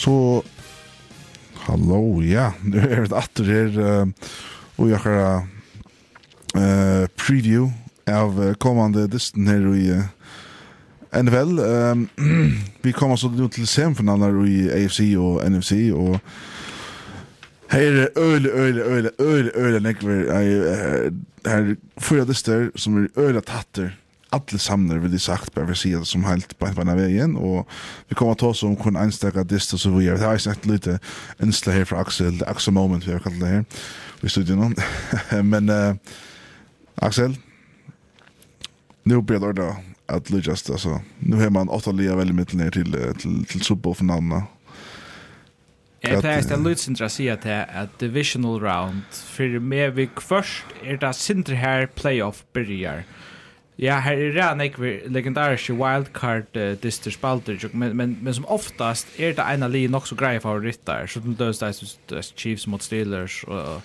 Så, hallo, ja, nu er det atter her, og jeg har uh, preview av kommande dysten her i uh, NFL. Um, vi kommer så nu til semifinaler i AFC og NFC, og Her er øle, øle, øle, øle, øle, nekver. Her er fyra dister som er øle tatter alle samlar vil jag sagt bara vi ser det som helt på en på vägen og vi kommer til oss om kun enstaka dist og så vidare. Det har jeg sett litt inslag her fra Axel, Axel moment vi har kallat det her, Vi studier nå. Men uh, Axel nu blir det ordet at Lucas altså, nu har man åtta lia väldigt mycket til, til, till till subbofinalen. Jeg pleier til Lutzindra sier til at divisional round, for med vi først er det sindre her playoff byrjar. Mm Ja, her er det en ekvi wildcard uh, dyster spalter, men, men, men som oftast er det ena li nok så grejer favoritter, så det döds där Chiefs mot Steelers og,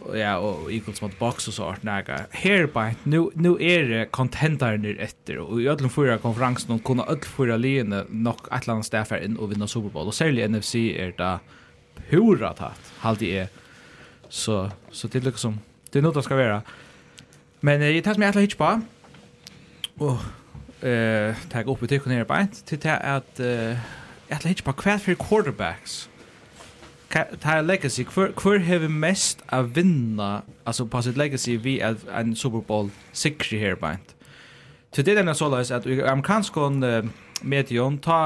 og, ja, og Eagles mot Box och sånt nega. Her bare, nu nu er det contendern er efter och i alla fyra konferansen, og kunna alla fyra et eller annet sted for inn og vinna Super Bowl og särskilt NFC er det pura tatt. Halt det så så det liksom det er noe det skal vara. Men eh, jeg tar som jeg ætla hittar på, og eh, tar opp i tykken her beint, til det at uh, jeg ætla hittar på hva for quarterbacks tar er legacy, hvor, hvor har vi mest å vinna, altså på sitt legacy, vi er en Super Bowl sikri her beint. Så det er nemlig så løs at i amerikansk uh, medion, ta,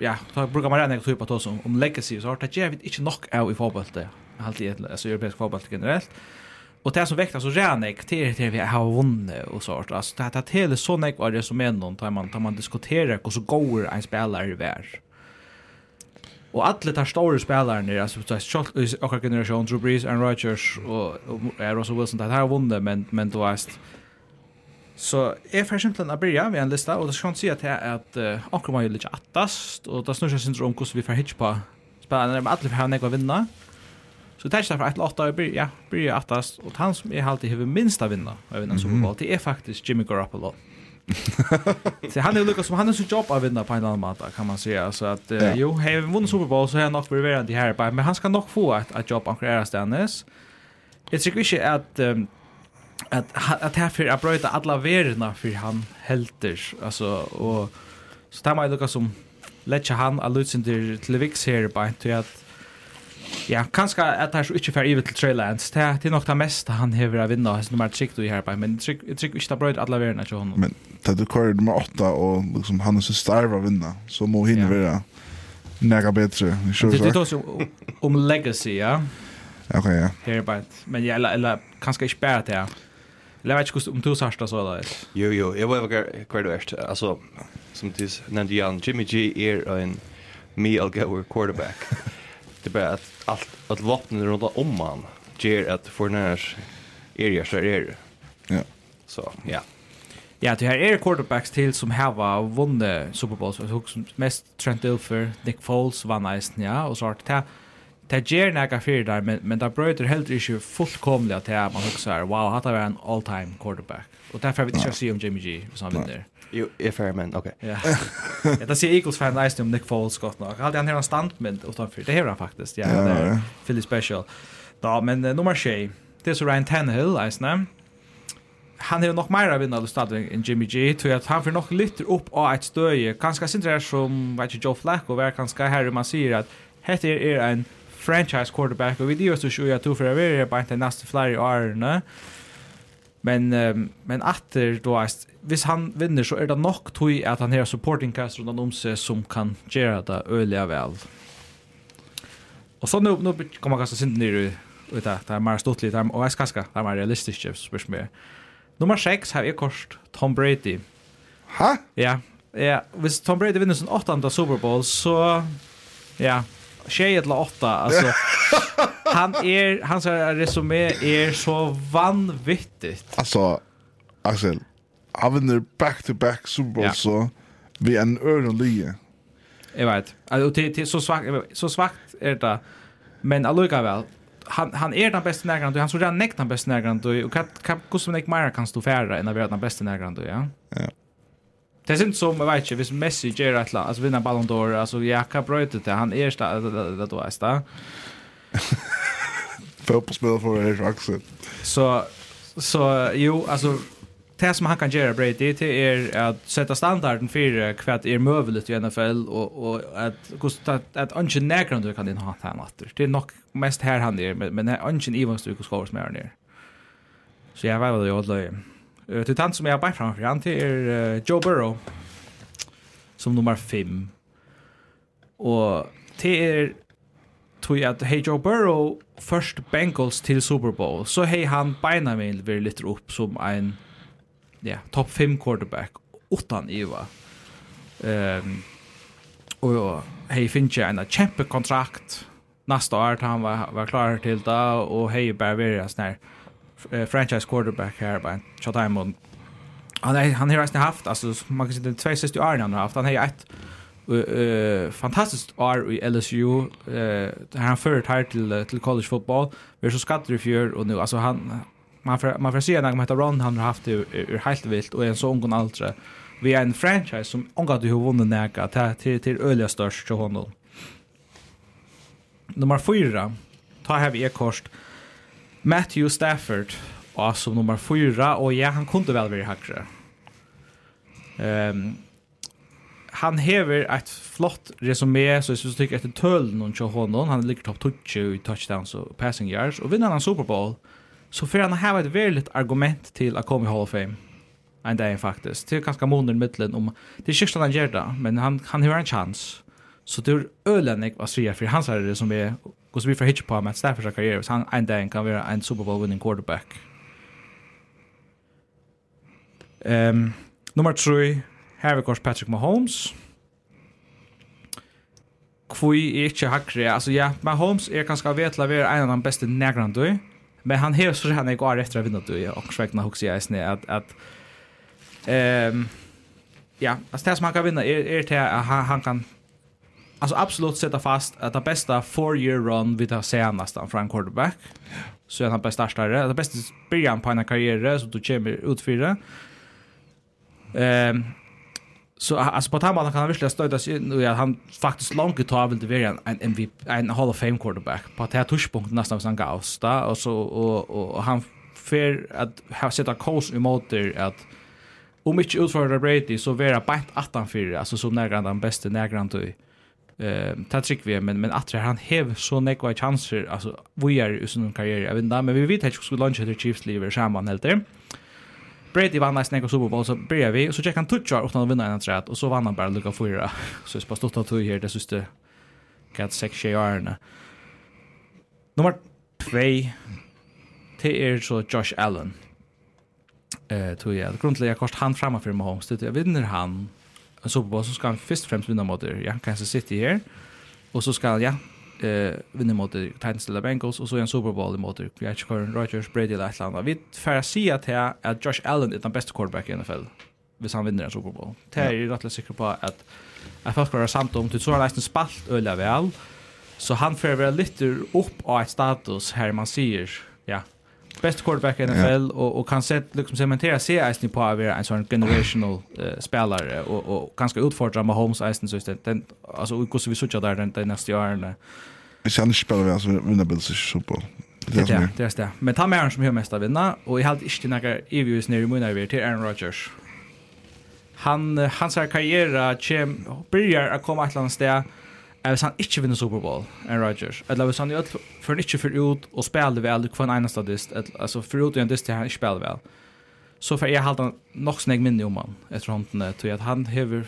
ja, ta brukar man redan på oss om, om legacy så har det ger vi inte nog av i fotboll det. Allt i alltså europeisk fotboll generellt och det som väckte så räne till det vi har vunnit och sånt alltså det att hela så nek var det som är någon tar man tar man diskuterar hur så går en spelare vär. Och alla tar stora spelare nu alltså så shot is och generation Drew Brees and Rodgers och Russell Wilson det har vunnit men men då är Så är för exempel att börja med en lista och det ska säga att att uh, man ju lite attast och det snurrar syndrom hur vi får hitch på spelarna med alla har nek vinna. Så det er ikke derfor etter åtta, jeg ja, blir jeg attast, og han som är alltid har minst av vinna, av vinna mm Superbowl, det er faktisk Jimmy Garoppolo. så han är Lucas som han har så jobb att vinna på en annan måte, kan man säga så att uh, jo har vi vunnit Super Bowl så har nog blivit värd det här men han ska nog få ett ett jobb ankar är stannes. Jag tycker inte att um, att att här för att bryta alla värden för han helter alltså och så tar man Lucas som lägger han allutsender till Vix här på att Ja, kanskje at det er så ikke fer ivet til Traillands. Det er nok det meste han hever av vinna, hans nummer trygg du i herpa, men jeg trygg ikke det brøyt alle verden til honom. Men det du kører nummer åtta, og liksom han er så starv av vinna, så må hinne være nega bedre. Det er også om legacy, ja? Ok, ja. Herpa, men ja, eller kanskje ikke bare til, ja. Jeg vet ikke om du sa det så da. Jo, jo, jag var kvar du är. Altså, som du nevnte, Jan, Jimmy G er en me, I'll go quarterback. det är bara att allt att vapnen runt om man ger att för när är jag så är Ja. Så, ja. Ja, det här är quarterbacks till som har vunnit Super Bowl så mest Trent Dilfer, Nick Foles vann nice, ja och så har det det ger några fyra där men men där bröter helt inte fullkomligt att man också är wow, hade var en all-time quarterback. Och därför vet jag se om Jimmy G som vinner. Jo, jeg færre, men ok. Ja. ja, det sier Eagles fan nice om Nick Foles godt nok. Alltid han har en standmynd utanför. Det har han faktiskt. Ja, det ja. Philly special. Da, men uh, nummer 6. Det är så Ryan Tannehill, eisne. Han har nok mer av vinnare stadion enn Jimmy G. Tror att han får nok litt upp av ett støye. Kanskje sin det som, vet ikke, Joe Flacco, hver kanskje her man sier at heter er en franchise quarterback, og vi dyrer oss jo at du får være bare til neste flere årene. Men um, men efter då är vis han vinner så är det nog tog att han har supporting cast runt om sig som kan göra det öliga väl. Och så nu nu kommer kanske synd ner ut där det är mer stort lite och är ganska det är mer realistiskt chips för mig. Nummer 6 har jag kost Tom Brady. Ha? Ja. Ja, hvis Tom Brady vinner sin åttande Super Bowl så ja, tjej eller åtta alltså han är hans resumé är så vanvittigt. Alltså Axel han vinner back to back Super Bowl ja. så vi en öron lie. Jag vet. Alltså till, till så svagt så svagt är det men alltså väl han han är den bästa närgaren han så redan näkt den bästa närgaren och kan kan kosta mig mer kan stå färre än att vara den bästa närgaren ja. Ja. Det syns som jag vet inte, hvis Messi gör ett lag, alltså vinner Ballon d'Or, alltså jag kan bröta det, han är stad, det då är stad. Fotbollsspelare för er också. Så så jo, alltså det som han kan göra Brady det är att sätta standarden för kvart är möjligt i NFL och och att kosta att att ungen nägrande kan din ha han åter. Det är nog mest här han är men men ungen Ivan du och skåra mer ner. Så jag vet vad jag vill. Uh, till tant som jag bara framför han till är uh, Joe Burrow som nummer 5. Och till är tog att hey Joe Burrow först Bengals till Super Bowl så hej han beina mig vill lite upp som en ja topp 5 quarterback utan Eva. Ehm och hej finns ju en kämpe kontrakt nästa år han var var klar till det och hej bara vara sån här franchise quarterback här på Chatham. Han är, han har redan haft alltså man kan säga det två sista åren han har haft. Han har ett eh fantastiskt år i LSU. Eh uh, han förut här till till college football. Vi är så skatter i fjör och nu alltså han man får man får se när man Ron han har haft ur helt vilt och är en så ung ålder. Vi är en franchise som angår du har vunnit näka till till till öliga störst så honom. Nummer 4. Ta här vi är kost. Matthew Stafford och som nummer fyra och ja, han kunde väl vara hackare. Ehm um, han hever ett flott resumé så jag syns tycker att det töl någon kör honom han ligger topp 20 i touchdowns och passing yards och vinner han Super Bowl så får han ha ett väldigt argument till att komma i Hall of Fame. En dag faktiskt det är ganska månader mittlen om det är sista han gör det men han, han har en chans så det är ölen jag vad säger för hans är det som är Gås vi får hitcha på med Staffords karriär. Så han en dag kan vara en Super Bowl winning quarterback. Um, nummer 3, her vi Patrick Mahomes. Kvui är inte hackre. Alltså ja, Mahomes er ganska vet til å en av de beste negrene men han har så han går efter att vinna du, og svekna hos jeg sne, at, at um, ja, alltså det som han kan vinna er, er til han, han kan alltså absolut sätta fast att det bästa four year run vi tar senast från en quarterback så är han bäst startare det bästa början på en karriär så du kommer ut fyra ehm så alltså på tamma kan han verkligen stöta sig nu är han faktiskt långt tar vill det vara en MVP en Hall of Fame quarterback. På att här touchpunkt nästan som Gauss där och så och, och han för att ha sätta course emot det att om inte utföra Brady så vara bänt 18-4 alltså så nära den bästa nära då eh ta trick vi men men att han hev så nekva chanser alltså vi är i sin karriär även där men vi vet att skulle launcha the Chiefs lever samman helt där Brady vann nästan en Super Bowl så börjar vi så checkar han touchar utan att vinna en träd och så vann han bara lucka fyra så det stort att här det syste kat sex yards Nummer 2 det är så Josh Allen. Eh tror jag grundläggande kost han framme för Mahomes det vinner han en Super Bowl så ska han först främst vinna vinne mot ja, Kansas City här. Och så ska han, ja, eh vinna mot Titans eller Bengals och så är en Super Bowl mot Greg Aaron Rodgers Brady eller Atlanta. Vi får se att här att Josh Allen är den bästa quarterback i NFL. Hvis han vinner en Super Bowl. Det är ju rätt säker på att att folk har samt om till så har nästan spalt öliga väl. Så han får väl lite upp av ett status här man ser ja, best quarterback i NFL och och kan sett liksom cementera sig i på att vara en sån generational uh, spelare och och ganska utfordra Mahomes Eisen så istället den alltså hur skulle vi söka där den, den nästa år Vi ska inte spela vi alltså vinna Bills Super Det är det, det är det. Men ta med som hör mest av vinna och i hade inte några evigvis nere i munnen till Aaron Rodgers. Han, hans karriär börjar att komma ett eller annat Är vil han inte vinner Super Bowl enn Rodgers. Eller hvis han ju alt for han ikke ut och spela väl hver en enda dist, alltså för ut en dist han ikke spiller så för jag hade nog snägg minne om han etter tror til att han hever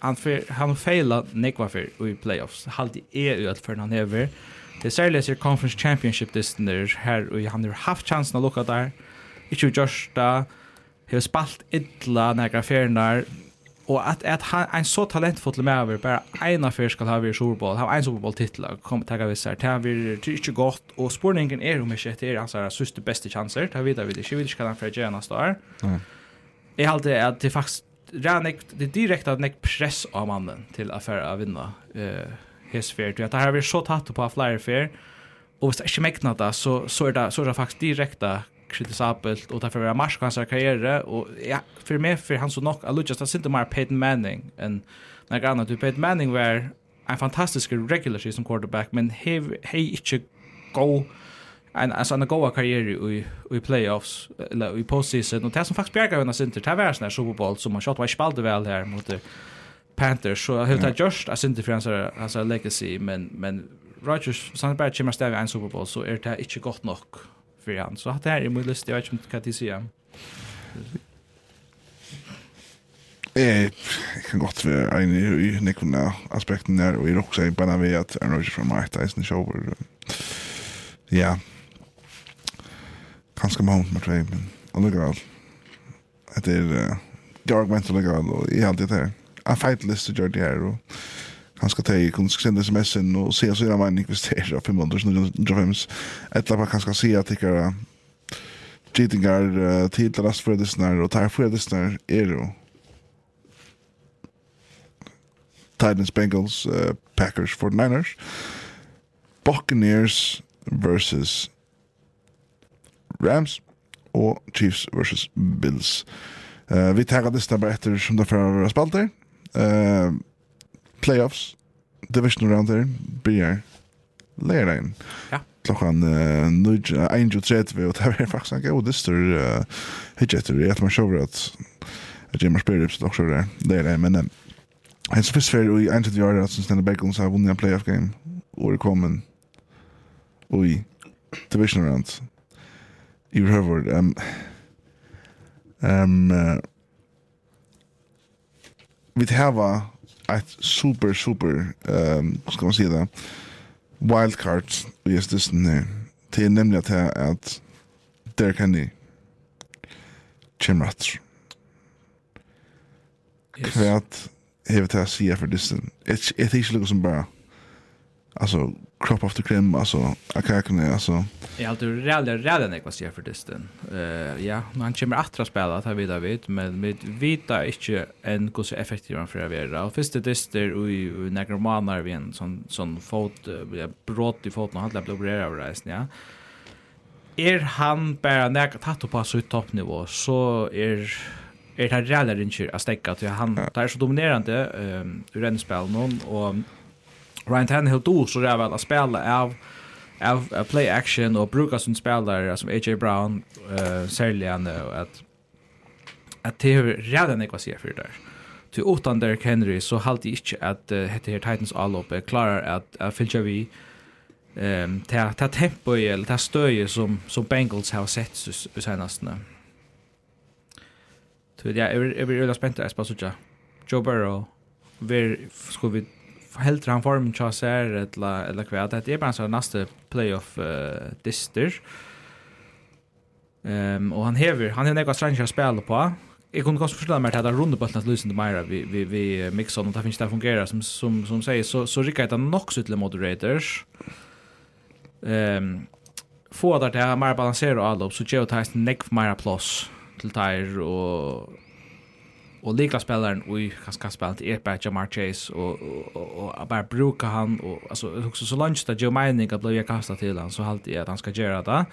han för han feila nekva för i playoffs. Halt är ju ut för han hever. Det særlig er conference championship disten der här och han har haft chansen att lukka där. Inte just da. har spalt illa några fernar och att att han en så talentfull med bara ena för ska ha vi Super Bowl. Ha en Super Bowl titel kom ta vi så här tar vi det inte gott och spårningen är om shit är alltså så sista bästa chanser. Ta vidare vid det. Vi vill ska för Jana Star. Mm. Jag hade att det faktiskt Ranek det direkt att nek press av mannen till affär att vinna eh hesfär. Det här har vi så tatt på flyer fair. Och hvis det ikke det, så, så, er det, så er det faktisk direkte kritisabelt och därför är Marsh hans karriär och ja för mig för han så nog att Lucas det inte mer Peyton Manning än när jag du Peyton Manning var en fantastisk regular season quarterback men he he inte go en alltså en goa karriär i i playoffs eller i postseason. Och det som faktiskt bjärgar hennes inte det var sån här Super Bowl som man shot var spelade väl här mot Panthers. Så helt att just alltså inte för hans alltså legacy men men Rodgers Sandberg kommer stäva en Super Bowl så är det inte gott nog för han. Så det här är min lust, jag vet inte vad jag säga. Jeg kan gott være en i nekvunne aspekten der, og jeg er bara enig att ved at Aaron Rodgers var meget eisen show. Ja, kanskje Mahomes med tre, men allikevel. Det er, det er alldeles allikevel, og jeg har alltid det här. Jeg feit lyst til å gjøre det här och ska ta jeg kunne sende sms'en och se så gjerne mening hvis bara er 500 1905 etter man kanskje si at för det gittingar och tar för det tarfredisner är det Titans, Bengals, uh, Packers, 49ers Buccaneers versus Rams og Chiefs versus Bills. Uh, vi tar det bare etter som det fører spalter. Uh, playoffs, division round her, blir lærdagen. Ja. Klokkan uh, 1.30, og det er faktisk en god dyster uh, hitjetter. Jeg tror man sjøver at Jimmer Spirips også er lærdagen, men um, hans fyrst fyrir i 1.30 år at Stanley Beckons har vunnet en playoff game, og er kommet i division round. I behøver, um, um, uh, vi hava ett super, super, um, ska man säga det, wildcard i just det här. Det är nämligen att här att där kan ni kemrat. Yes. Kvärt hevet här säga för distan. Det är inte lika som bara, alltså, crop of the cream alltså akaken alltså jag har du redan redan jag vad säger för distan eh ja men han kommer att spela att vi där vet men vi vita inte en hur så effektiv han för att vara och första distar i några månader vi en sån sån fot brott i foten han blev opererad av resten ja. Er han bara näka tatt på så i toppnivå så är er det här räddare inte att stäcka till han det är så dominerande um, ur en spel någon och Ryan Tannehill då så är väl att spela av av play action och brukar som spelare som AJ Brown eh säljan att att det är redan det vad ser för där. Till åttan Derrick Henry så halt inte att heter här Titans allop är klarar att att fylla vi ehm ta ta tempo eller ta stöje som som Bengals har sett senast nu. Så ja, jag är väldigt spänd att jag Joe Burrow, vi ska vi helt han form tja ser eller eller kvar det är bara så nästa playoff uh, dister. Ehm um, och han hever han har några strange spel på. Jag kunde kanske förstå mer att det runda bollen att lösa Mira vi vi vi mixar och det finns det fungerar som som som säger så så rycker det nog så till moderators. Ehm um, få där det är mer balanserat allop så Joe Tyson neck för Mira plus till tire och och likla spelaren vi kanske kan spela till Epa Jamar Chase och och och bara bruka han och alltså också så lunch där Joe Mining att bli kastad till han så halt är att han ska göra det.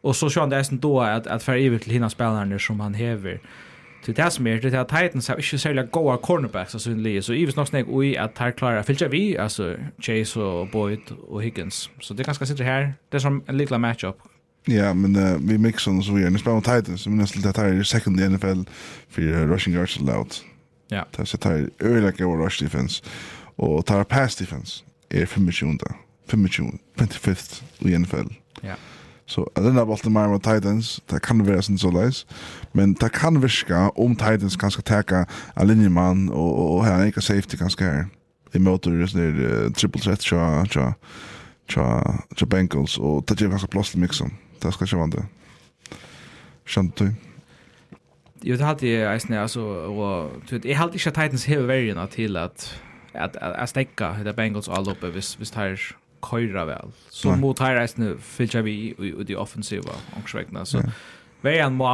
Och så sjön det är då att att för evigt till hina spelaren som han häver. Till det som är det att Titans har inte särskilt goda cornerbacks alltså synligt så Ives nog snägg och att här klarar filtra vi alltså Chase och Boyd och Higgins. Så det ganska sitter här. Det är som en liten matchup Ja, men uh, vi mixar och så är Nu spelar mot Titans, men nästan det här är second i NFL för rushing yards allowed. Ja. Det här är öliga och rush defense. Och tar pass defense är 25. 25. 25 i NFL. Ja. Så so, den där bollen mot Titans, det kan vara sån så läs. Men det kan viska om Titans kanske täcka en linjeman och, och, här är en safety kanske här. I möter just ner uh, triple threat tja, tja, tja, tja Bengals och det ger ganska plåst mixen det skal ikke være det. Skjønte du? Jo, det hadde jeg eisne, altså, og jeg hadde ikke Titans heve verjena til at at jeg stekka det Bengals all oppe hvis, hvis det her køyra vel. Så Nei. mot her eisne fyllt vi i, i de offensiva ångsvekna, så ja. må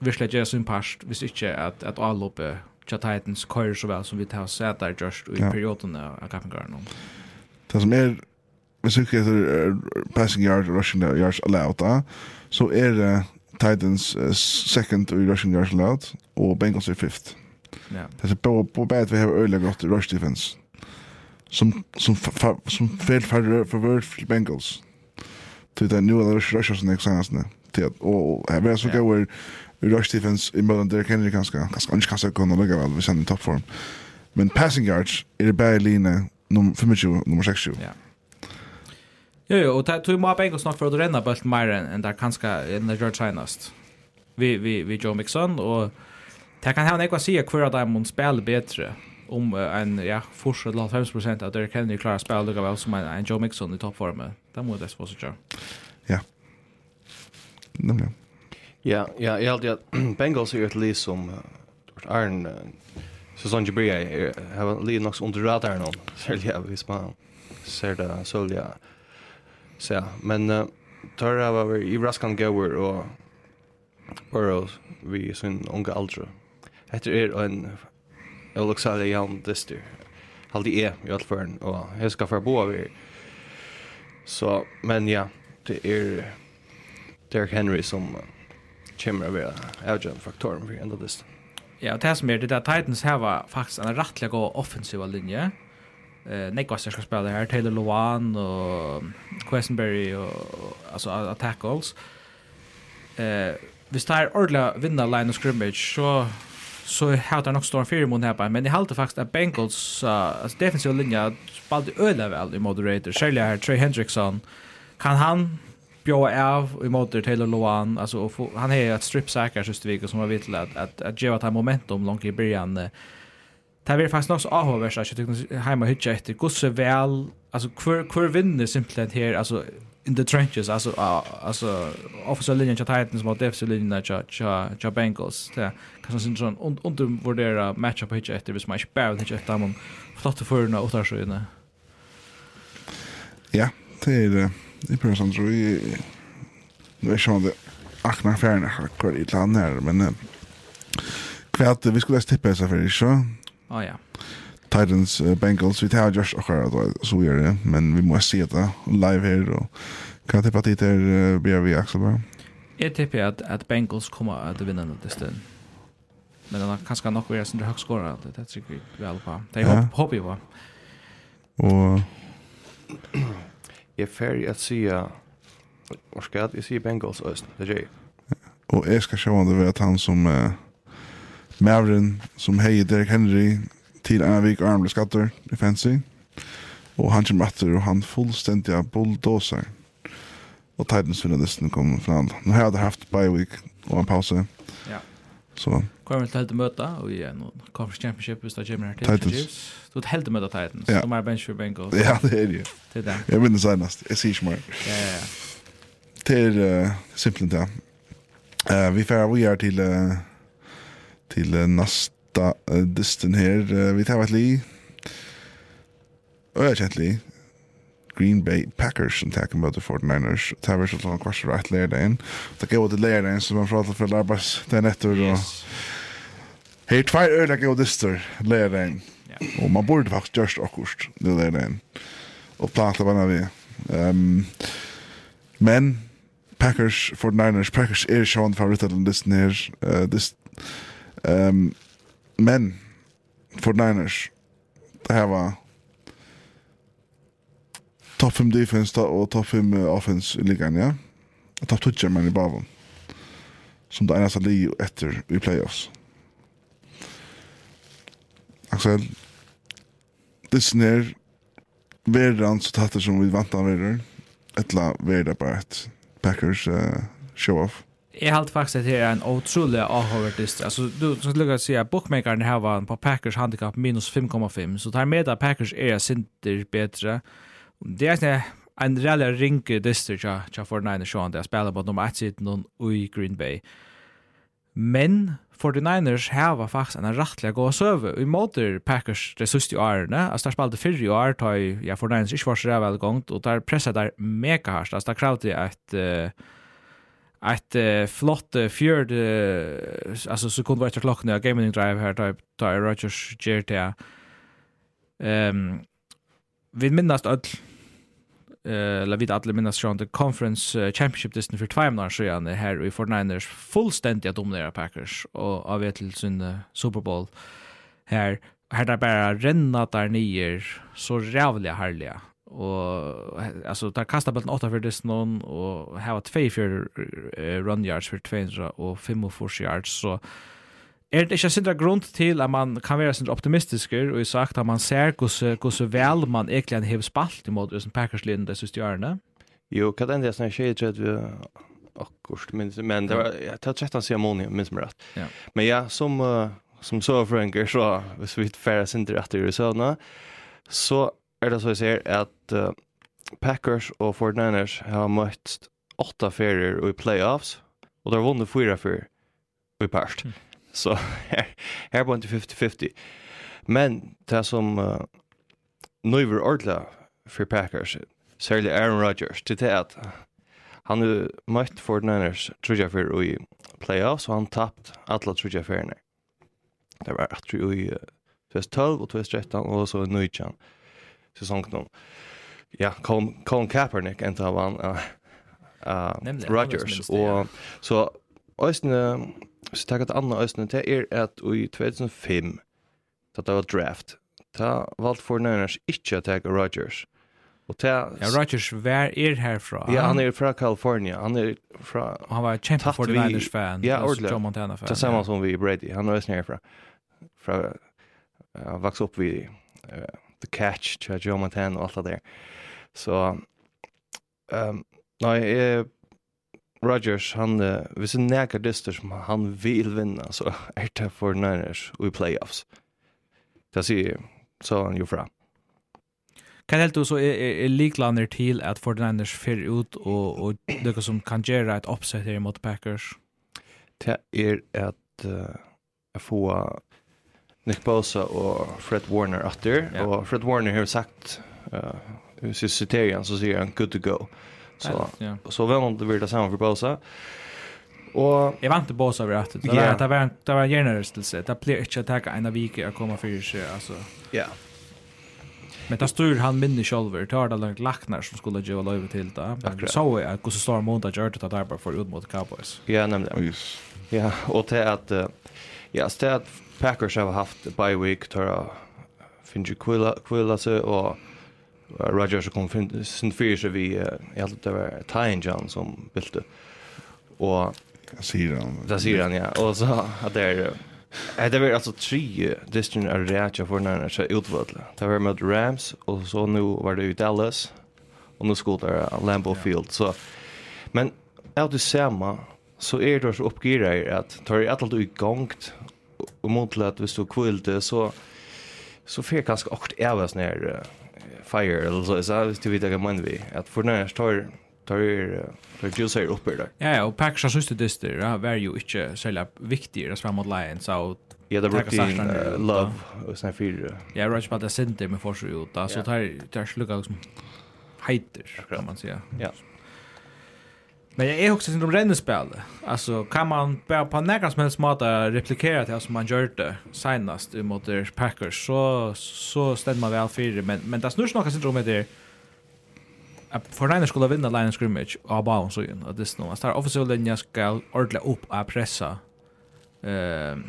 virkelig gjøre sin parst hvis ikke at, at all oppe tja Titans køyra så vel som vi tar seg der just i ja. perioden av Kappengaren. Det som er hvis du ikke heter passing yard, og rushing yards allowed, så er det Titans uh, second i rushing yards allowed, og Bengals er fifth. Ja. Det er på, på bad vi har øyelig godt rush defense, som, som, fa, som fel færre for vørt Bengals. Til Det er nu at rush rusher som ikke sannes ned. Og jeg vet så så gå rush defense i mellom Derrick Henry kanskje, ganske, ganske ganske kunne lukka vel, hvis han er i toppform. Men passing yards er det bare line nummer 25, nummer 26. Ja. Yeah. Jo, jo, og tog må begge oss nok for å renne bølt mer enn det kanskje enn det gjør senest. Vi, vi, vi Joe Mixon, og det kan hevne ikke å si hver av dem må spille bedre om en, ja, fortsatt 90% av Derrick Henry klarer å spille likevel som en, en Joe Mixon i toppformen. Det må det spørsmål gjøre. Ja. Nemlig. Ja, ja, jeg held at Bengals er et liv som Arn, Susanne Jabria, har liv nok under radaren om, særlig hvis man ser det, så ja, Så ja, men uh, tar det var i Raskan Gower og Burrows vi sin unge aldre. Etter er ein Alexander Jan Dister. Haldi er i Altfern og jeg skal for bo vi. Så men ja, det er Derek Henry som uh, kommer av avgjørende faktoren for enda listen. Ja, og det som er det der Titans her var faktisk en rettelig god offensiv linje eh Nick Wasser ska spela här Taylor Lewan och Questenberry och alltså attack goals. Eh vi tar ordla vinna line of scrimmage så så har det nog stor fire mot her, men jeg halte faktisk at Bengals uh, alltså defensiva linja spelade öle vel i moderator. særlig her, Trey Hendrickson kan han bjóa av i moderator Taylor Loan Altså, han är et strip sackar just veckan som har vittlat at at at att han momentum långt i början Det var faktisk nok så avhåverst at jeg tykker heima hytja etter gosse vel, altså hver, hver vinner simpelthen her, altså in the trenches, altså, uh, altså offensive linjen til Titans mot defensive linjen til Bengals. Det er kanskje sin sånn und undervurdera matchup hytja etter hvis man ikke bare hytja etter man flotte førerne og åttarsøyene. Ja, det er det. Det er prøvd sånn, tror jeg. Det er sånn at det akna fjerne akkurat i landet her, men kvært vi skulle tippe seg for ikke, Ja, ja. Titans uh, Bengals vi tar just akkurat så gör det men vi måste se det live här och kan tippa dit där uh, BRV Axel bara. Jag tippar att att Bengals kommer att vinna den där stunden. Men den kanske nog är sin högst skora det det tycker vi väl på. Det ja. hopp ju va. Och är fair att se och ska jag se Bengals öst. Det är. Och jag ska se om det var han som uh, Maveren som heier Derek Henry til en vik armle skatter i fancy. Og han kommer etter, og han fullstendig av bulldozer. Og Titans vinner nesten kommer fra han. Nå har jeg haft bye week og en pause. Ja. Så. Hva er vel til å møte? Og i nå conference championship hvis det kommer her til. Titans. Du har helt møte Titans. Ja. De er bench for Bengals. Ja, det er det. Til det. Jeg vinner senest. Jeg sier ikke mer. Ja, ja, ja. Det er uh, simpelthen ja. Uh, vi får vi er til... Uh, til nasta uh, dysten her. Uh, Vi tar et li. Og jeg kjent li. Green Bay Packers som tar møte 49ers. Det var sånn kvart rett lærdagen. Det gav til lærdagen som man pratet for Larbas den etter. Yes. Her tvær øyla gav dyster lærdagen. Yeah. Og man burde faktisk gjørst akkurst det lærdagen. Og plantet vannet vi. Um, men Packers, 49ers, Packers er sjående favoritter til dysten her. Uh, dysten Um, men, 49ers, det här var topp 5 defense och topp 5 offense i ligan, ja? Och topp 2 man i Bavon. Som det enaste li efter i playoffs. Axel, Disney är verran så tattar som vi vantar verran. Ettla verda bara ett Packers uh, show-off. Jeg halte faktisk at det er en utrolig avhåret dist. Altså, du skal lukka å si at bookmakeren her var på Packers handicap minus 5,5, så tar med at Packers er sinter bedre. Det er en reelle ringe dist til ja, for den ene sjående. Jeg spiller på nummer 1 siden i Green Bay. Men 49ers hava faktisk en rettelig god søve. Vi måter Packers det siste årene. Altså, der spalte fyrre år, tar ja, 49ers ikke var så velgångt, og der presset der mega hardt. Altså, der kravde et... Uh, ett uh, flott uh, fjörd uh, alltså sekund efter klockan av gaming drive här typ där Rogers GTA. Ehm um, vi minnast all eh la vid alla minnast från the conference uh, championship disten för två månader sedan här i 49ers fullständigt dominerar Packers och av vet till sin uh, Super Bowl här här där bara renna där nier så jävla härliga och alltså där kastar bollen åtta för det någon och har ett fej för run yards för 200 och 5 yards så er det ikke sindra grunn til at man kan være sindra optimistisk og i sagt at man ser hvor så vel man egentlig hever spalt i måte som Packers-linjen det siste årene? Jo, hva er det som skjer, tror jeg vi akkurat, men, men det var, jeg tar 13 sier måned, minns meg rett. Ja. Men ja, som, uh, som så for en så hvis vi færre sindra etter i søvnene, så er det så jeg ser at uh, Packers og 49ers har møtt åtta ferier i playoffs, og de har vunnet fyra ferier i parst. Mm. Så her, her var det 50-50. Men det som uh, nøyver ordla for Packers, særlig Aaron Rodgers, til det at han har møtt 49ers trudja for i playoffs, og han tappt alle trudja feriene. Det var at i uh, 2012 og 2013, og så nøytjan. Uh, säsongen. Ja, Colin, Colin Kaepernick inte av han uh, uh, Rodgers. Och så ösne så tagat att andra ösne till er att i 2005 att det var draft. Ta valt för Niners inte att ta Rodgers. Och ta Ja, Rodgers var er härifrån. Ja, han är från California. Han är från han var champion för Niners fan. Ja, ordentligt. John Montana fan. Tillsammans som vi Brady. Han är ösne härifrån. Från uh, vax upp vid uh, The Catch, til Joe Montana og alt det der. Så, um, nei, jeg, Rodgers, han, uh, hvis en nekker dyster som han vil vinna, så er det for Niners og i playoffs. Det sier så han jo fra. Kan helt du så er, er, er liklander til at 49ers fyrir ut og, og det som kan gjøre et oppsett her mot Packers? Det er at uh, få Nick Bosa og Fred Warner atter. Ja. Og Fred Warner har sagt, uh, hvis jeg citerer citerien så sier han good to go. Så, ja. så vem det blir det samme for Bosa. Og jeg vant til Bosa over atter. Det var, yeah. det var, det var en hjernerystelse. Det blir ikke å takke en av vike å komme fyrir seg, altså. Ja. Men det styr han minne sjolver, det var det langt laknar som skulle gjøre løyve til det. Men så er at hvordan står måned gjør det at arbeid for ut mot Cowboys. Ja, nemlig. Ja, og til at, ja, til at Packers har haft bye week tar Finch Quilla Quilla så och Rodgers kom sin fyra vi jag tror det var Tyne John som bytte. Och jag ser han. Där ser han ja. Och så att det är Det var alltså tre distrin av Reacha för när jag utvaldde. Det var med Rams och så nu var det i Dallas och nu skulle det Lambeau Field. Så, men av det samma så är det så uppgirar att tar det allt gångt och mot att vi så kvilte så så fick ganska åkt ävas ner fire eller så så visst du vet jag men vi att för när tar tar tar ju säger upp där. Ja och Packers har just det där var ju inte så viktigt att framåt Lions out Ja, det brukte Love och sen fyra. Ja, Roger på det center med ut, så tar tar slugga liksom heiter kan man säga. Ja. Men jag är också syndrom rennespel. Alltså kan man bara på några som helst måta replikera det som man gjorde senast mot Packers så så stämmer man väl för men men det snurrar några syndrom med det att för Niners skulle vinna line scrimmage och bara så igen att det snurrar. Star offensive linjen ska ordla upp och pressa ehm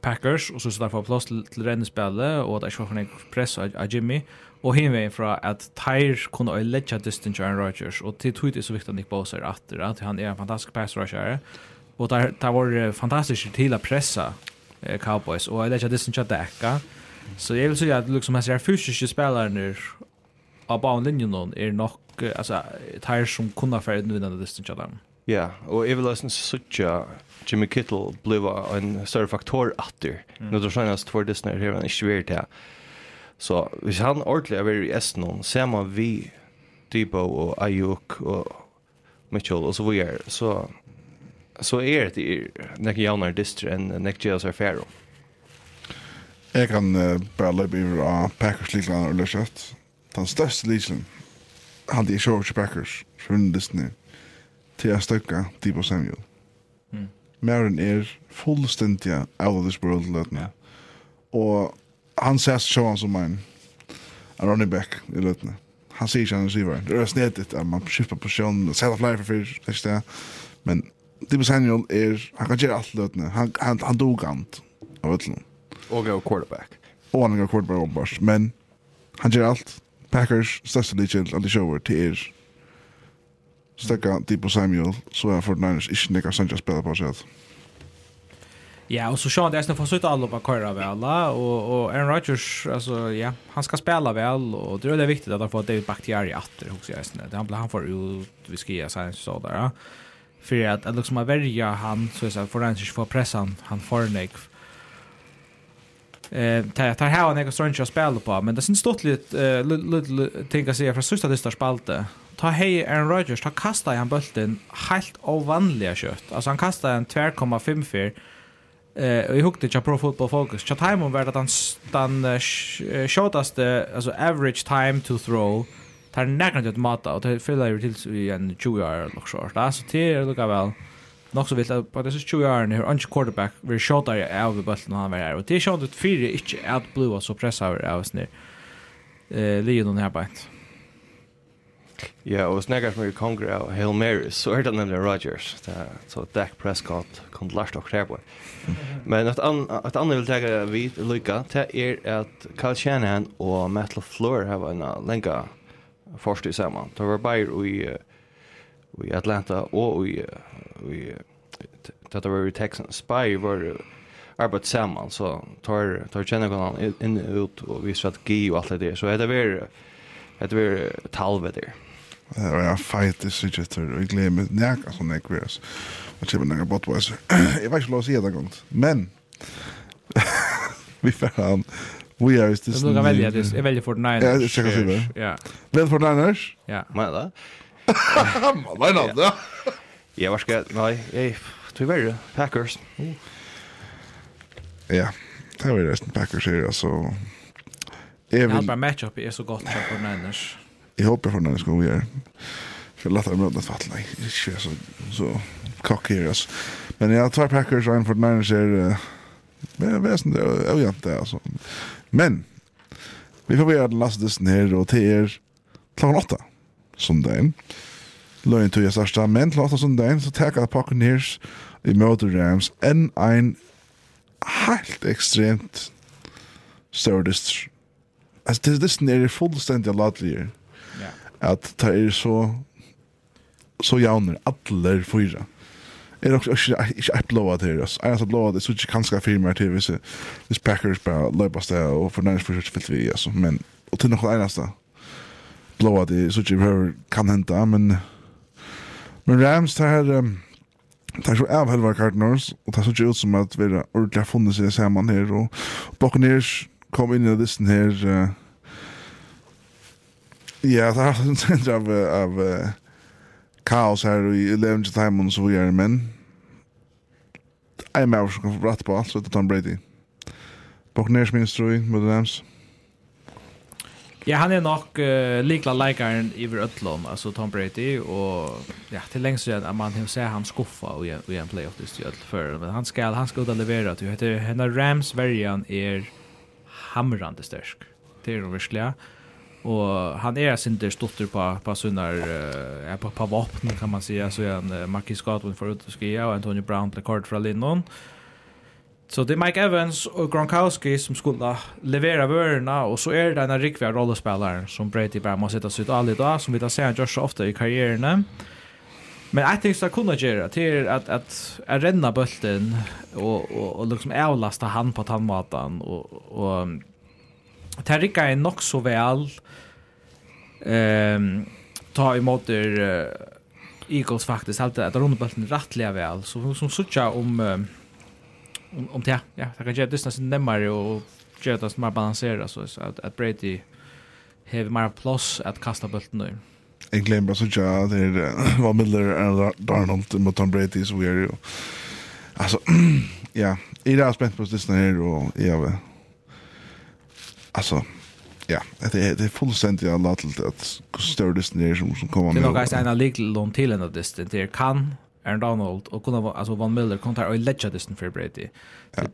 Packers och så så därför plus plats till rennespelet och att jag får en press av Jimmy Og hin vegin fra at Tyr kunne øye letja distan Aaron Rodgers, og til tog det så viktig at Nick Bosa er atter, at han er en fantastisk pass rusher, og der, var fantastisk til å pressa eh, Cowboys, og øye letja distan til dekka. Så jeg vil si at liksom, hans er fysiske spillerne av baunlinjen noen er nok, altså, Tyr som kunne fære den vinnende distan til dem. Ja, og jeg vil også suttja Jimmy Kittle bliva en større faktor atter. Mm. Nå tror jeg at for Disney her, han ikke vært det. Så hvis han ordentlig er veldig i Estland, ser man vi, Debo og Ayuk og Mitchell og så videre, så, så er det nekker jaunere distri enn nekker Jesus er færre. Jeg kan uh, bare løpe i av Packers Likland og løsjøtt. Den største Likland er jeg kjørt Packers, skjønne Disney, til jeg støkka Debo Samuel. Mm. Mæren er fullstendig out of this world løtene. Yeah. Og han ser ses sjåan som en, en running back i løtene. Han sier ikke han receiver. Det är snedigt att man skiftar posisjon, setter flere for fyrir, ikke det. Men Dibbe Samuel är, han kan göra allt løtene. Han, han, han dog dogant av ötlen. Och er quarterback. Och han er quarterback åpenbart. Men han gör allt. Packers, största lidkjent, alle shower till er stekka Dibbe Samuel, så är 49ers ikke nekka Sanchez spela på sig. at. Ja, och så Sean Dyson får sitta alla på köra väl och och Aaron Rodgers alltså ja, han ska spela väl och det är det viktigt att han får David Bakhtiari åter också jag snä. Han han får ju vi ska ge sig så där. Ja. För att att liksom välja han så så för han ska få pressan han får nek. Eh, tar tar han några strunch att spela på, men det syns stort lite lite tänka sig från sista distar spalte. Ta hej Aaron Rodgers, ta kasta han bulten helt ovanliga kött. Alltså han kastar en 2,54 Eh uh, vi hukte jag pro football focus. Chat time var det dans den uh, shortast alltså average time to throw. Tar näkna det mata och det fyller ju till i en 20 yard lock short. Alltså det är lika väl. Nog så vilt att på det så 20 yard hur anch quarterback vi shortar ju av det bullen han var här. Och det är short ut fyra inte out blue så pressar av oss ner. Eh Leon här bait. Ja, og snackar som i konger av Hail Marys, så er det nemlig Rodgers. Så Dak Prescott kom til Lars Dokker på. Men et annet vil tega vid lykka, det er at Kyle Shanahan og Matt LaFleur har en lenga forskning saman. Det var bare i, i Atlanta og i, i det var i Texans. Bare var arbeid sammen, så tar, tar kjennekonan inn ut og vi strategi og alt det der. Så det var, det var talvet der. Det var en fight i Sidgetter, og jeg gleder meg nækka vi jeg kveres. Og kjøper nækka Budweiser. Jeg var ikke lov å si det gang. Men, vi får han, we are is this... Jeg velger, jeg velger for Niners. Ja, jeg skal si det. Ja. Vel for Niners? Ja. Må jeg da? Må jeg da? Jeg var skrevet, nei, jeg, tror jeg Packers. Ja, det var resten Packers her, altså... Jeg vil... Har bare match-up er så godt for Niners jag hoppas för när det ska vi är för lättare med att fatta nej det är så så cocky alltså men jag tar Packers och för när det är men jag vet inte jag vet inte alltså men vi får börja lasta det ner och till er klockan åtta, söndagen Løgn tog jeg største, men til åtta søndagen så tek jeg Buccaneers i møte Rams enn en helt ekstremt større dyster. Altså, det er dyster nere fullstendig ladelig at det er så så jauner alle fyra. Er också inte inte att blåa det här. Jag har blåa det så inte kanske för mig till vissa vis Packers bara löpas där och för nästa försök för vi alltså men och till något annat då. Blåa det så inte behöver kan hända men men Rams det här Det så av halva Cardinals och det så ut som att vi har ordentligt funnits i samman här och Buccaneers kom in i listen här Ja, det har en sent av, av uh, kaos her i levende time og så videre, men jeg er med som kan få bratt på alt, så det er Tom Brady. Buccaneers minst tror jeg, dems. Rams. Ja, han er nok uh, likla leikaren i Vrøtlån, altså Tom Brady, og ja, til lengst igjen at man ser han skuffa i, i en playoff i Øtl før, men han skal, han skal ut og heter, henne Rams-verjan er hamrande størsk, det er jo virkelig, ja. Och han är synter stotter på på sunnar eh på på vapen kan man säga så är en Marcus Scotland för att skia, och Antonio Brown till kort från Linnon. Så det är Mike Evans och Gronkowski som skulle leverera vörerna och så är det den riktiga rollespelaren som Brady bara måste sätta sig ut all idag som vi tar sen gör så ofta i karriären. Men jag tänkte att kunna göra till att att att renna bulten och och, och liksom avlasta han på tandmatan och och Det här rikkar är nog så väl ehm ta emot uh, Eagles faktiskt alltid att runda bollen rättliga väl så som sucha om om om det ja det kan ju distans närmare och göra det mer balanserat så att att Brady har mer plus att kasta bollen nu. glemmer bare bara at det var Miller og Darnold mot Tom Brady så vi er jo altså ja, jeg er spent spänt på distans här och jag alltså ja, det är det är fullständigt alla till att större destination som kommer med. Det var en legal lån till en av det det kan Aaron Donald och kunna alltså Van Miller kontar och lägga det för Brady.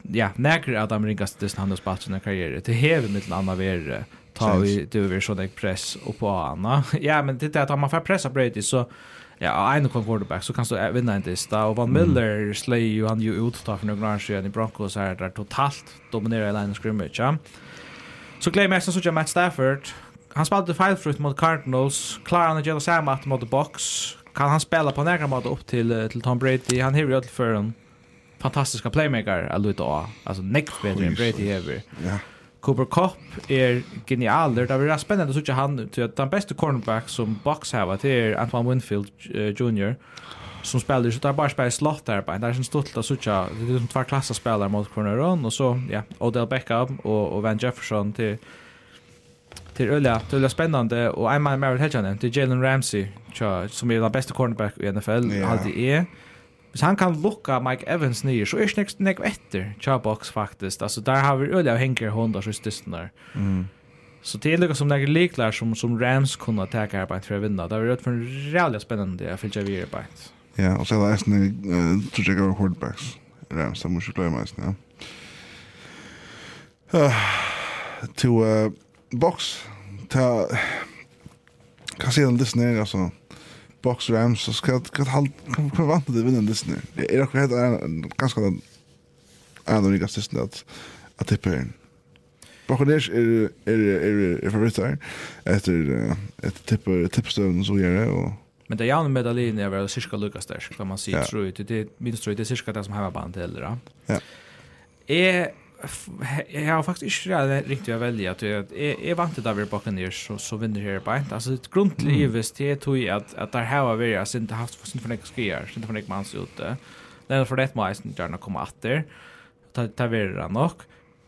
Ja, näker att Amerikas det han har spelat sin karriär. Det häver mitt landa ver ta vi du över sån där press och på Anna. Ja, men det är att man får pressa Brady så ja, en kon quarterback så kan du vinna en dista och Van Miller slår ju han ju ut ta för några år sedan i Broncos här där totalt dominerar line scrimmage. Ja. Så Clay jeg så sånn Matt Stafford. Han spelade five fruit mot Cardinals. Klarar han å gjøre samme mot The Box. Kan han spela på nära mot upp till till Tom Brady? Han har ju för en fantastiska playmaker att luta av. Alltså next better än Brady ever. Ja. Cooper Cup är genial. Det är varit spännande att se han till att den bästa cornerback som Bucks har varit är Antoine Winfield Jr som spelar så där bara spelar slott där bara. Där är en stolt att söka det är som två klasser spelare mot corner och så ja, Odell Beckham och och Van Jefferson till till Ulla, till Ulla spännande och en man Merritt Hedgen till Jalen Ramsey tja, som är den bästa cornerback i NFL yeah. alltid är. Hvis han kan lukka Mike Evans nye, så er det ikke nek etter tja box faktisk. Altså, der har vi øyla av Henker hundar så stisten der. Mm. Så det er lukka som nek liklar som, som Rams kunne teka arbeid for å vinna. Det har vært for en reallig spennende jeg fyllt vi arbeid. Ja, og så er det eisen i Trudjek av Hordbacks. Rams, det må ikke glemme eisen, ja. To uh, box, ta... kan sier den listen her, altså? Box Rams, så skal jeg hva vant til å vinne en Disney? Det er akkurat helt ganske en av de rikeste Disney at tipper her. Bakkanesh er, er, er, er favoritter etter, etter tippstøvnen som gjør det, og Men det är ju med Dalin är väl cirka lika stark kan man säga tror ju det minst tror det är cirka det som har band eller då. Ja. Är jag har faktiskt inte riktigt att välja att jag är vant att vara bakom ner så så vinner här på inte alltså ett grundlivet det tror jag att att här har vi alltså inte haft för sin förnäck skriar inte förnäck det. ute är för det måste inte gärna komma åter ta ta vidare nog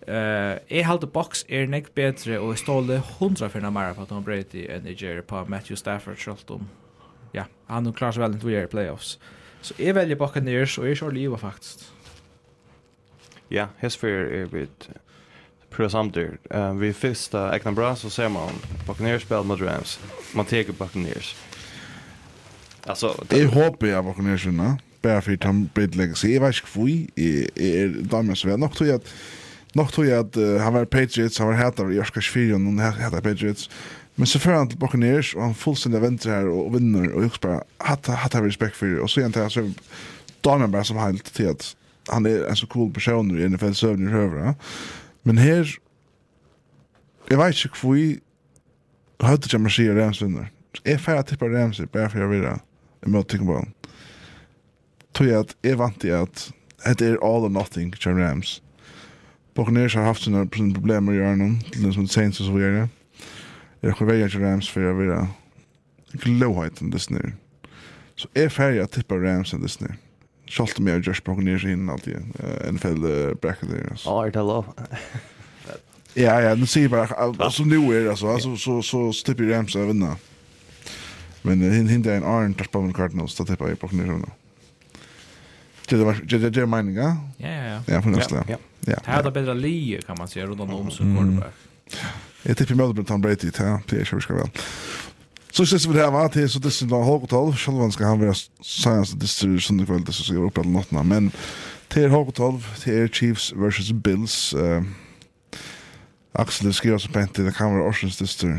Eh, jeg halte box er nek bedre og jeg ståle hundra fyrir mer på at han breit i en Nigeria på Matthew Stafford selv om ja, han har klarat sig väldigt vidare i playoffs. Så jag väljer Buccaneers och jag kör Liva faktiskt. Ja, Hesfer är vi pröva samtidigt. Um, Vi första äkna bra så ser man Buccaneers spel mot Rams. Man teker Buccaneers. Alltså, det är hopp jag Buccaneers vinna. Bara för att han bidlägger sig. Jag vet inte hur jag är damens vän. Nog tror jag att Nog tror jag att uh, han var Patriots, han var hätare i Jörskars 4 och han hätare Patriots. Men så fører han til Buccaneers, og han fullstendig venter her og vinner, og jeg bare, hatt har respekt for det. Og så igjen til så damer bare som helt til at han er en så cool person i NFL søvn i høvra. Men her, jeg vet ikke hvor vi høyde ikke om jeg sier Rams vinner. Jeg feirer tippa Rams, bare for jeg vil ha imot tykken på han. Tog jeg at jeg vant i at det er all or nothing, John Rams. Buccaneers har haft sina problemer i hjørnen, til den som Saints og så videre. Jeg har veier til Rams for jeg vil ha glåheten dess nu. Så jeg er ferdig at tippa Rams enn dess nu. Kjalt om jeg og Josh Brock nere inn alltid. NFL-bracket der. Ja, er det lov? Ja, ja, nu ser bara alltså nu är alltså alltså så så slipper ju Rams att vinna. Men hin hin där en Iron touch på Cardinals så tippar jag på ner nu. Det var det det meningen, ja? Ja, ja, ja. Ja, för nästa. Ja. Ja. Det här är bättre lige kan man säga runt om som quarterback. det. Jag tycker mig att han bröt ja. Det är ju ska väl. Så synes vi det her var til, så det synes vi lag och tal. Själva skal han vara science distribution kveld, det så ska oppe alle nåttene, men till Hawk 12 till Chiefs versus Bills. Eh Axel skriver så pent det kan være Orsens Sister.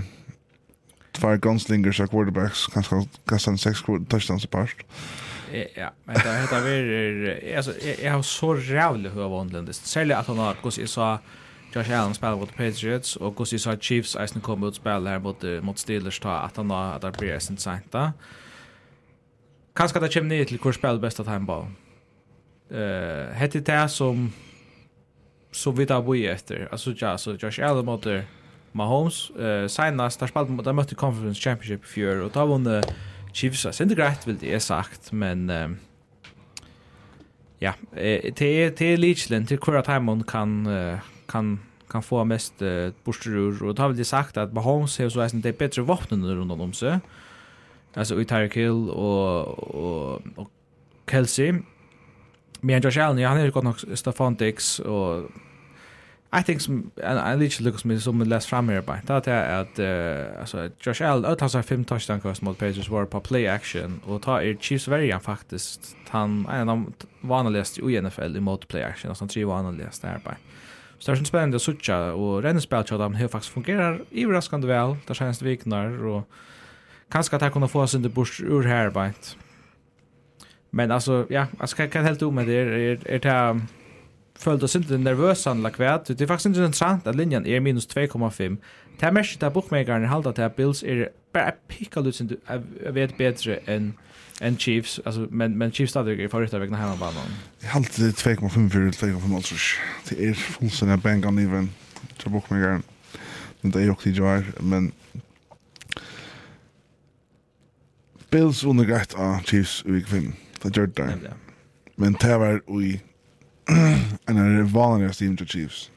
tvær gunslingers och quarterbacks kanske kastar seks touchdowns i parst. Ja, men det heter väl alltså jag har så rävlig hur vanligt. Särskilt att han har gått så Josh Allen spelar mot Patriots och Gusti sa Chiefs eisen kommer ut spela här mot mot Steelers ta att han att det blir sen sent då. Kanske det kommer ner till kurs spel bästa timebar. Eh hette det som så vitt av vi efter. Alltså ja så Josh Allen mot Mahomes eh senast där spelade mot mötte Conference Championship i fjör och då vann Chiefs. Det är inte grejt vill det är sagt men uh, Ja, eh till till är Leachland till Kura Timon kan kan kan kan få mest uh, borsterur. Og da har vi sagt at Mahomes har så eisen det bedre våpnene rundt om seg. Altså i Tyreek Hill og, og, og Kelsey. Men Josh Allen, ja, han er godt nok Stefan Dix og I think some I en lite luckas some some less from here by. That at att uh, alltså Josh Allen att har fem touchdown kast mot Patriots var på play action och ta er Chiefs varian faktiskt han en av de vanligaste i NFL i mot play action som tre vanligaste här bara. Så det er sånn spennende å suttje, og rennespill til dem har faktisk fungerer overraskende vel, det kjennes viknar, vikner, og kanskje at jeg kunne få oss under bors ur her, beint. Men altså, ja, altså, hva er helt om med det? Er, er det følt oss ikke nervøs anlegg ved? Det er faktisk interessant at linjen er minus 2,5. Det er mest at bookmakerne halda til at Bills er bare pikka ut sin jeg vet bedre enn en Chiefs, alltså men men Chiefs hade ju förut att vägna hemmabanan. Jag halt 2,5 för 2,5 alltså. Det är fullständigt bang on even. Tror bookmakern. Men det är också jar men Bills under grätt av Chiefs i vik 5. Det gjør det der. Men det var i en av rivalerna Steam Chiefs.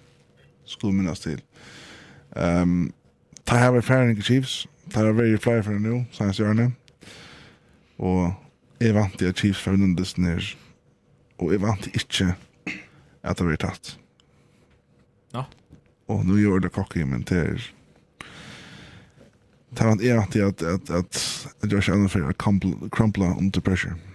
Skulle minnas til. Mm Um, ta har vært færre enn Chiefs. Ta har vært flere for nå, sanns nu. Og jeg vant til Chiefs for den dessen her. Og jeg vant ikke at det ble tatt. Ja. Og nu gjør det kokke, men det er... Det vant jeg vant til at, at, at Josh Allen for å crumpla under pressure. Ja.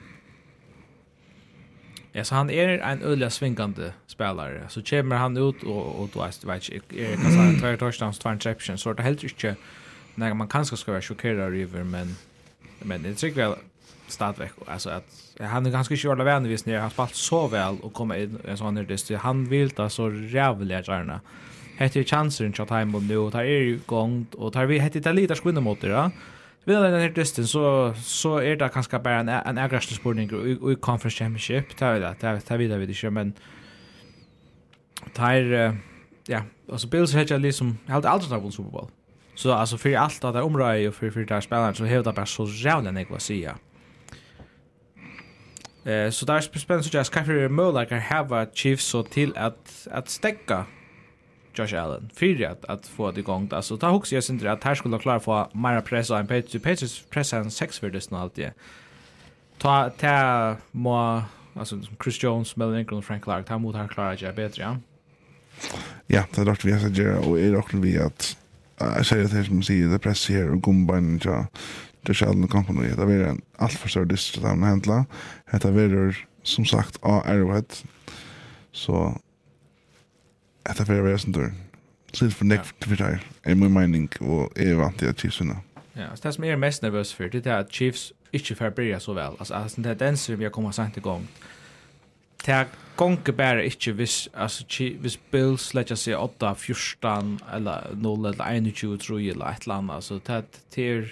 Ja, så han är en öliga svingande spelare. Så kommer han ut och och då är vet inte är kan säga två touchdowns, två interceptions. Så det helt inte när man kanske ska vara chockerad över men men det tycker jag stadväck alltså att han är ganska kört av vänvis när han spelat så väl och kommer in en sån här dist. Han vill ta så jävligt gärna. Heter chansen att ta hem nu och tar är ju gångt och tar vi heter det lite skvinna mot det, ja vinner den här dysten så så är det kanske bara en en aggressiv sporting i, i conference championship tar vi det tar, tar vi det vid det men tar ja alltså Bills har ju liksom helt alltså någon Super Bowl. Så alltså för allt att det området och för för där spelaren så hävdar bara så jävla nek vad säga. Eh så där spännande så jag ska för have hava Chiefs så till att att stäcka Josh Allen för att att få det igång alltså ta hooks jag syns att här skulle klara få mera press och en page pages press en sex för det snart ta ta må alltså Chris Jones Melvin Ingram Frank Clark ta mot här klara jag bättre ja. Ja det dock vi har gjort och är dock vi att jag säger det som säger det press här och gumban ja det skall nu komma nu det blir en allt för stor dist att handla det blir som sagt Arrowhead så at det var sånn dør. Så for nek til det her, er min mening, og er vant til at Chiefs vinner. Ja, altså det som er mest nervøs for, det er at Chiefs ikke får bryr så vel. Altså, altså det er den som vi har kommet sent i gang. Det er gonger bare ikke hvis, altså, hvis Bills slett seg 8, 14, eller 0, eller 21, tror jeg, eller et eller annet. Altså, det er,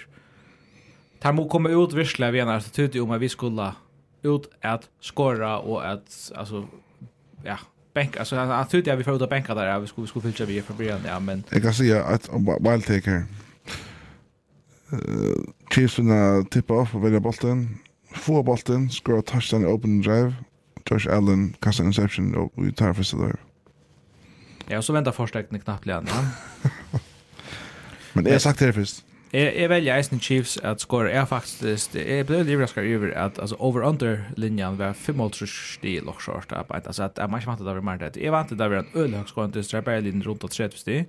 det må komme ut virkelig av en attityd om at vi skulle ut at skåra og at, altså, ja, bänka så han trodde jag vi får ut att bänka där vi skulle skulle fylla vi för början ja men jag kan säga att wild take här uh, Chiefs vinna tippa off och välja bollen få bollen score touchdown i open drive Josh Allen kastar interception och vi tar första där Ja, så väntar förstärkningen knappt igen. ja. Men det är sagt det först. Jeg, jeg velger Eisen Chiefs at score er faktisk, jeg ble litt overrasket over at altså, over-under-linjen var 5,5 stil og short arbeid. Altså, at jeg må ikke vant det var mer det. Jeg vant det var en ølhøgskående strabeilinjen rundt av 30 stil.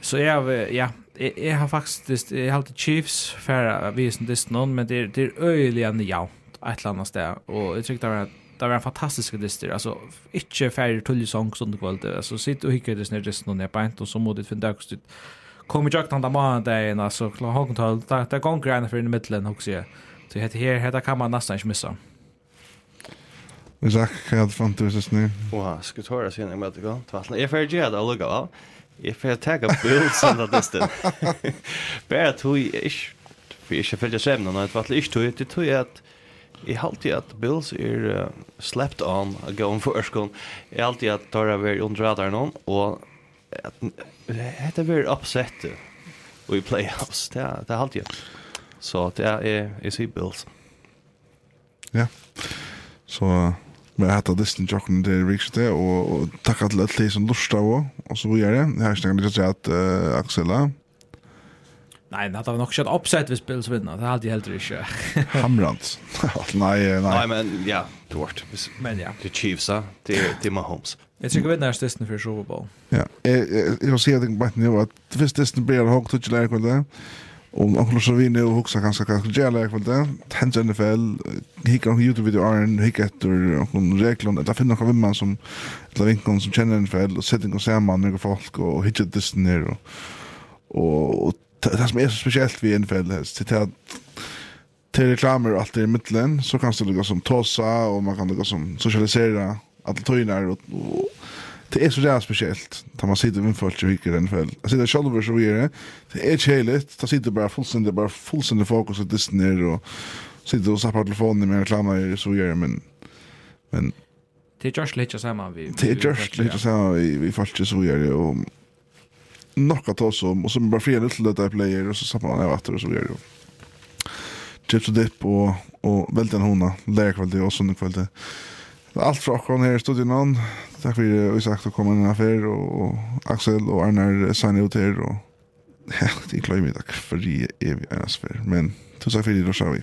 Så jeg ja, jeg, jeg har faktisk, jeg har alltid Chiefs for å vise det noen, men det, det er øyeligende ja, et eller annet sted. Og jeg tror det var det var en fantastisk dyster. Altså, ikke færre sång som det kvalitet. Altså, sitt og hikker det snedresten og nedbeint, och så må du finne dagstid kom i jakt andra månaden dagen alltså klar har kontroll där där går grejen för i mitten också ju. Så heter här heter kan man nästan inte missa. Vi sa kad fantastiskt nu. Wow, ska ta det sen med det går. Tvärtom. Jag får ge det lugga va. Jag får ta bild sen där distan. Bara tog ich för jag följde sömnen och tvärtom ich tog det tog att I har alltid at Bills er uh, slept on, a going for Ørskån. I har alltid at Tara var under radaren, og Hetta ver upset og i playoffs. Det er, det er alltid. Så det er är sier Bills. Ja. Så med hetta distan jocken det reached det og, og takk at alle som lustar og og så vidare. Jeg har det litt at uh, Axela Nei, det hadde nok ikke et oppsett hvis Bills vinner. Det hadde jeg heller ikke. Hamrant. nei, nei. Nei, men ja, det vart. Men ja. Det Chiefs, det, det er Mahomes. Jag tycker vi är näst testen för Super Bowl. Ja, jag ser det bara nu att det finns testen blir högt touch lägre kväll där. Om onkel så vi nu huxar ganska kanske jag lägger kväll där. NFL, hickar på Youtube video Iron hickar och hon regler att finna några vem som eller vinkon som känner NFL och sätter och ser med folk och hittar det ner och och det som är så speciellt vid NFL här, det att till reklamer alltid i mitten så kan det gå som tossa och man kan gå som socialisera alla tojnar och, och det är så jävla speciellt. när man sitter med folk och hickar den fel. Alltså det shoulder så är det. Det är cheligt. Det sitter bara fullständigt bara fullständigt fokus att det ner och sitter och sappar telefonen med reklamar och så gör men men det är just lite samma vi. Det är just lite samma vi vi folk så gör det och några tar som och så bara fler lite där player och så sappar man efter och så gör det. Chips och dipp och och en hona. Lärkvalitet och sån kvalitet. Allt fra akkurat här i studion Tack för for vi sagt att komma in inn och og Aksel og Arnar Sani ut här. Och... ja, det är klart mig takk för det är vi ennast för. Men tusen tack för det, da ser vi.